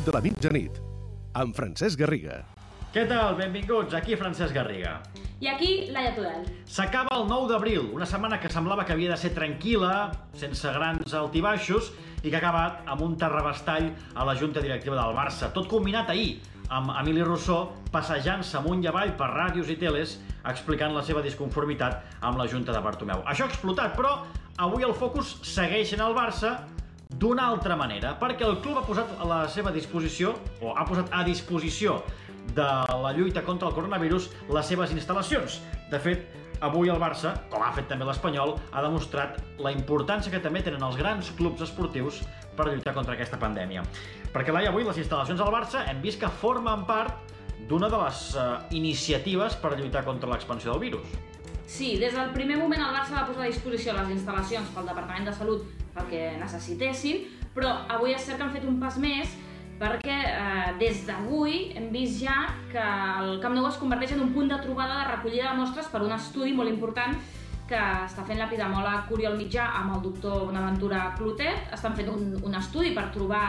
Club de la mitjanit, amb Francesc Garriga. Què tal? Benvinguts, aquí Francesc Garriga. I aquí, Laia Tudel. S'acaba el 9 d'abril, una setmana que semblava que havia de ser tranquil·la, sense grans altibaixos, i que ha acabat amb un terrabastall a la Junta Directiva del Barça. Tot combinat ahir, amb Emili Rousseau passejant-se amunt i avall per ràdios i teles explicant la seva disconformitat amb la Junta de Bartomeu. Això ha explotat, però avui el focus segueix en el Barça d'una altra manera, perquè el club ha posat a la seva disposició, o ha posat a disposició de la lluita contra el coronavirus les seves instal·lacions. De fet, avui el Barça, com ha fet també l'Espanyol, ha demostrat la importància que també tenen els grans clubs esportius per lluitar contra aquesta pandèmia. Perquè l'any avui les instal·lacions del Barça hem vist que formen part d'una de les uh, iniciatives per lluitar contra l'expansió del virus. Sí, des del primer moment el Barça va posar a disposició les instal·lacions pel Departament de Salut perquè necessitessin, però avui és cert que han fet un pas més perquè eh, des d'avui hem vist ja que el Camp Nou es converteix en un punt de trobada de recollida de mostres per un estudi molt important que està fent l'epidemòleg Curiol Mitjà amb el doctor Bonaventura Clotet. Estan fent un, un estudi per trobar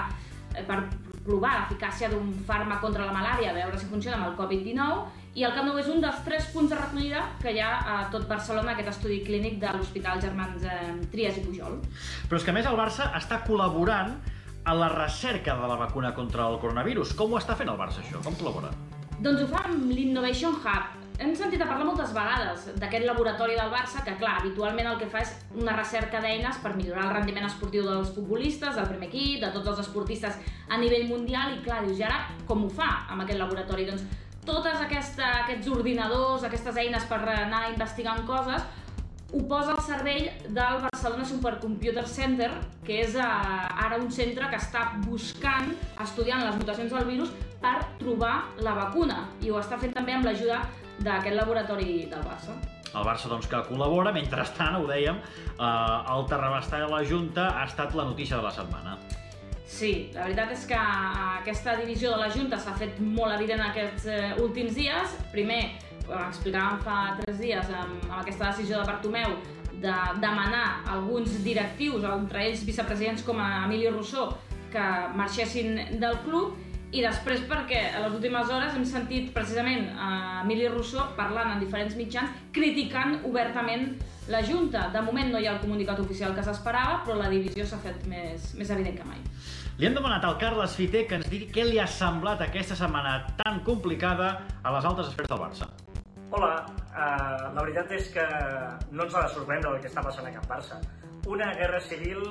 eh, per provar l'eficàcia d'un fàrmac contra la malària, a veure si funciona amb el Covid-19, i el Camp Nou és un dels tres punts de recollida que hi ha a tot Barcelona, aquest estudi clínic de l'Hospital Germans eh, Trias i Pujol. Però és que a més el Barça està col·laborant a la recerca de la vacuna contra el coronavirus. Com ho està fent el Barça, això? Com col·labora? Doncs ho fa amb l'Innovation Hub. Hem sentit a parlar moltes vegades d'aquest laboratori del Barça que, clar, habitualment el que fa és una recerca d'eines per millorar el rendiment esportiu dels futbolistes, del primer equip, de tots els esportistes a nivell mundial, i clar, dius, i ara com ho fa amb aquest laboratori? Doncs totes aquesta, aquests ordinadors, aquestes eines per anar investigant coses, ho posa al cervell del Barcelona Supercomputer Center, que és eh, ara un centre que està buscant, estudiant les mutacions del virus per trobar la vacuna. I ho està fent també amb l'ajuda d'aquest laboratori del Barça. El Barça, doncs, que col·labora. Mentrestant, ho dèiem, eh, el terrabastall de la Junta ha estat la notícia de la setmana. Sí, la veritat és que aquesta divisió de la Junta s'ha fet molt evident aquests eh, últims dies. Primer, explicàvem fa tres dies amb, amb aquesta decisió de Bartomeu de demanar alguns directius, entre ells vicepresidents com a Emili Rousseau, que marxessin del club i després perquè a les últimes hores hem sentit precisament a Emili Rousseau parlant en diferents mitjans criticant obertament la Junta. De moment no hi ha el comunicat oficial que s'esperava, però la divisió s'ha fet més, més evident que mai. Li hem demanat al Carles Fiter que ens digui què li ha semblat aquesta setmana tan complicada a les altres esferes del Barça. Hola, uh, la veritat és que no ens ha de sorprendre el que està passant a Can Barça. Una guerra civil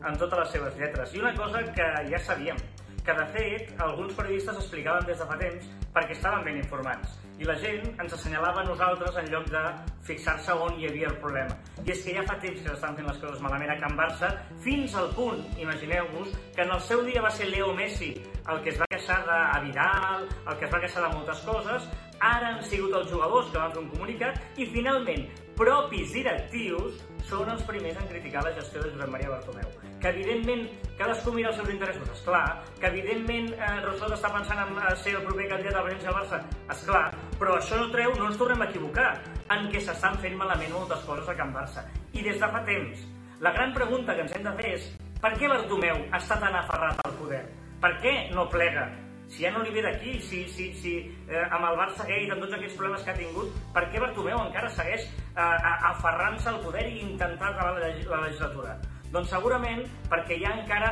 amb totes les seves lletres. I una cosa que ja sabíem, que de fet alguns periodistes explicaven des de fa temps perquè estaven ben informats i la gent ens assenyalava a nosaltres en lloc de fixar-se on hi havia el problema. I és que ja fa temps que s'estan fent les coses malament a Can Barça, fins al punt, imagineu-vos, que en el seu dia va ser Leo Messi el que es va queixar de Vidal, el que es va queixar de moltes coses, ara han sigut els jugadors que van fer un comunicat i finalment propis directius són els primers en criticar la gestió de Josep Maria Bartomeu. Que evidentment cadascú mira els seus interessos, és clar. Que evidentment eh, Rossot està pensant en eh, ser el proper candidat a la del Barça, és clar. Però això no treu, no ens tornem a equivocar, en què s'estan fent malament moltes coses a Can Barça. I des de fa temps. La gran pregunta que ens hem de fer és per què Bartomeu està tan aferrat al poder? Per què no plega? Si ja no li ve d'aquí, si, si, si eh, amb el Barça Gate, amb tots aquests problemes que ha tingut, per què Bartomeu encara segueix eh, aferrant-se al poder i intentar acabar la, la legislatura? Doncs segurament perquè hi ha encara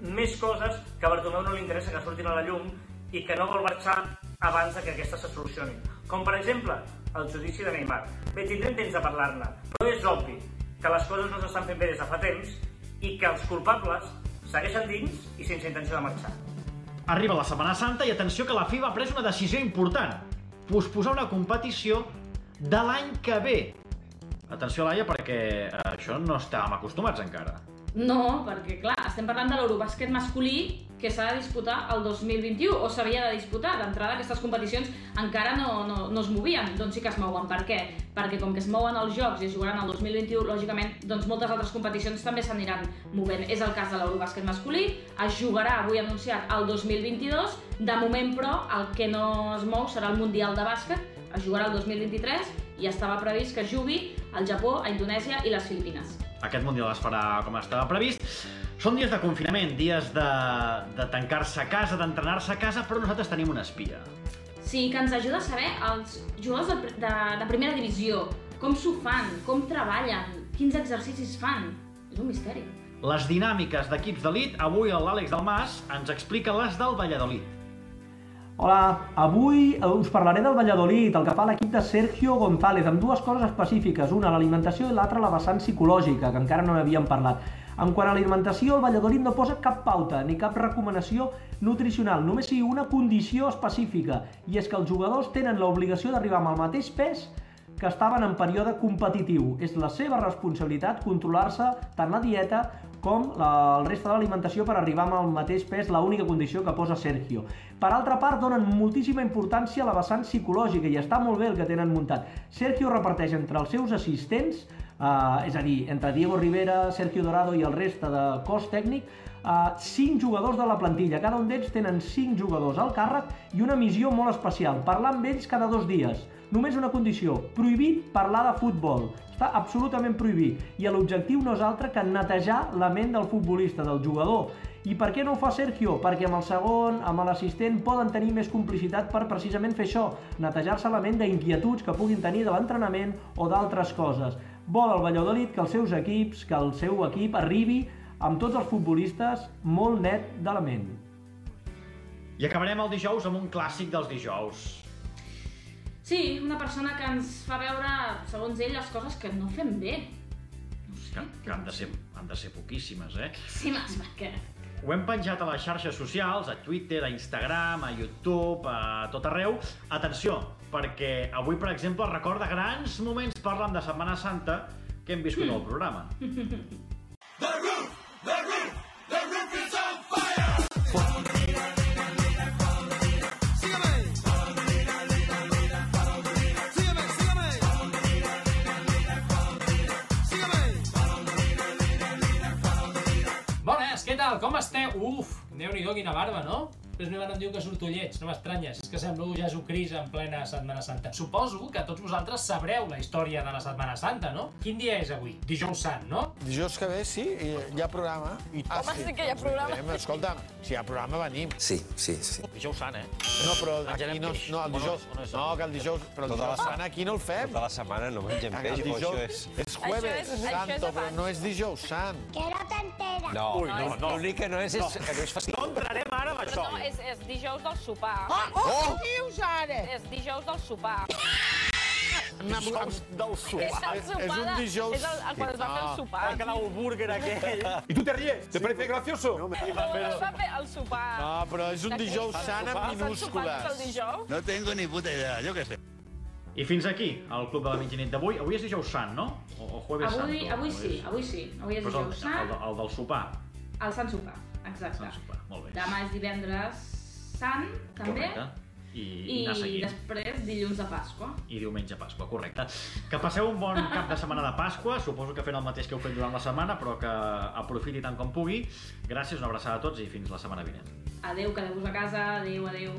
més coses que a Bartomeu no li interessa que surtin a la llum i que no vol marxar abans que aquestes se solucionin. Com per exemple, el judici de Neymar. Bé, tindrem temps de parlar-ne, però és obvi que les coses no s'estan fent bé des de fa temps i que els culpables segueixen dins i sense intenció de marxar. Arriba la Setmana Santa i atenció que la FIBA ha pres una decisió important. Posposar una competició de l'any que ve. Atenció, Laia, perquè això no estàvem acostumats encara. No, perquè clar, estem parlant de l'Eurobàsquet masculí que s'ha de disputar el 2021 o s'havia de disputar. D'entrada aquestes competicions encara no, no, no es movien, doncs sí que es mouen. Per què? Perquè com que es mouen els jocs i es jugaran el 2021, lògicament, doncs moltes altres competicions també s'aniran movent. És el cas de l'Eurobàsquet masculí, es jugarà, avui anunciat, el 2022, de moment però el que no es mou serà el Mundial de Bàsquet, es jugarà el 2023 i estava previst que jugui al Japó, a Indonèsia i les Filipines. Aquest Mundial es farà com estava previst. Són dies de confinament, dies de, de tancar-se a casa, d'entrenar-se a casa, però nosaltres tenim una espia. Sí, que ens ajuda a saber els jugadors de, de, de primera divisió, com s'ho fan, com treballen, quins exercicis fan. És un misteri. Les dinàmiques d'equips d'elit, avui l'Àlex Dalmas ens explica les del Valladolid. Hola, avui us parlaré del Valladolid, el que fa l'equip de Sergio González, amb dues coses específiques, una l'alimentació i l'altra la vessant psicològica, que encara no n'havíem parlat. En quant a l'alimentació, el Valladolid no posa cap pauta ni cap recomanació nutricional, només sí una condició específica, i és que els jugadors tenen l'obligació d'arribar amb el mateix pes que estaven en període competitiu. És la seva responsabilitat controlar-se tant la dieta com la, el reste de l'alimentació per arribar amb el mateix pes, la única condició que posa Sergio. Per altra part, donen moltíssima importància a la vessant psicològica i està molt bé el que tenen muntat. Sergio reparteix entre els seus assistents, eh, és a dir, entre Diego Rivera, Sergio Dorado i el reste de cos tècnic, eh, cinc jugadors de la plantilla. Cada un d'ells tenen cinc jugadors al càrrec i una missió molt especial, parlar amb ells cada dos dies. Només una condició, prohibit parlar de futbol. Està absolutament prohibit. I l'objectiu no és altre que netejar la ment del futbolista, del jugador. I per què no ho fa Sergio? Perquè amb el segon, amb l'assistent, poden tenir més complicitat per precisament fer això, netejar-se la ment d'inquietuds que puguin tenir de l'entrenament o d'altres coses. Vol el Valladolid que els seus equips, que el seu equip arribi amb tots els futbolistes molt net de la ment. I acabarem el dijous amb un clàssic dels dijous. Sí, una persona que ens fa veure, segons ell, les coses que no fem bé. No sé, Que, que han, de ser, han de ser poquíssimes, eh? Sí, mas, perquè... Ho hem penjat a les xarxes socials, a Twitter, a Instagram, a YouTube, a tot arreu. Atenció, perquè avui, per exemple, recorda grans moments parlant de Setmana Santa que hem viscut al programa. Bones, què tal? Com esteu? Uf, déu-n'hi-do, quina barba, no? Després me van em diu que surto lleig, no m'estranyes, és que semblo Jesucrist en plena Setmana Santa. Suposo que tots vosaltres sabreu la història de la Setmana Santa, no? Quin dia és avui? Dijous Sant, no? Dijous que ve, sí, i hi ha programa. I... Ah, Home, sí que hi ha programa. Venim, escolta'm, si hi ha programa, venim. Sí, sí, sí. Dijous sant, eh? No, però aquí Menjarem no, no, el O no dijous, o no que el dijous, però el Tota la dijous sa- sant aquí no el fem. Tota la setmana no mengem peix, però dijous això és... és jueves Això és- això és santo, però no és dijous sant. Que no t'enteres. No, no, no. l'únic que no és, és, que no és fàcil. No entrarem ara amb això. No, és, és dijous del sopar. Oh, què dius ara? És dijous del sopar. Dijous del És sopar. el és sopar un de- dijous- És el, el, quan es va fer el sopar. Va quedar el búrguer aquell. ¿Y tú te ríes? ¿Te parece gracioso? No, es va fer el sopar. No, però és un dijous sant amb minúscules. el dijous. No tengo ni puta idea, yo qué sé. I fins aquí, el Club de la Mitjanit d'avui. Avui és dijous sant, no? O, o jueves Avui, santo. avui o sí, és- avui sí. Avui és Però és el, dijous el, sant, el, del sopar. el Sant Sopar, exacte. Sant sopar, molt bé. Demà és divendres sant, també, Correcte. I, i i anar seguint. després dilluns de Pasqua. I diumenge Pasqua, correcte. Que passeu un bon cap de setmana de Pasqua, suposo que fent el mateix que heu fet durant la setmana, però que aprofiti tant com pugui. Gràcies, una abraçada a tots i fins la setmana vinent. Adeu, quedeu-vos a casa, adeu, adeu.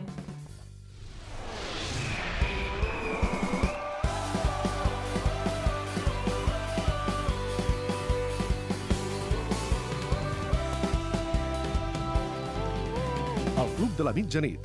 Club de la Mitjanit,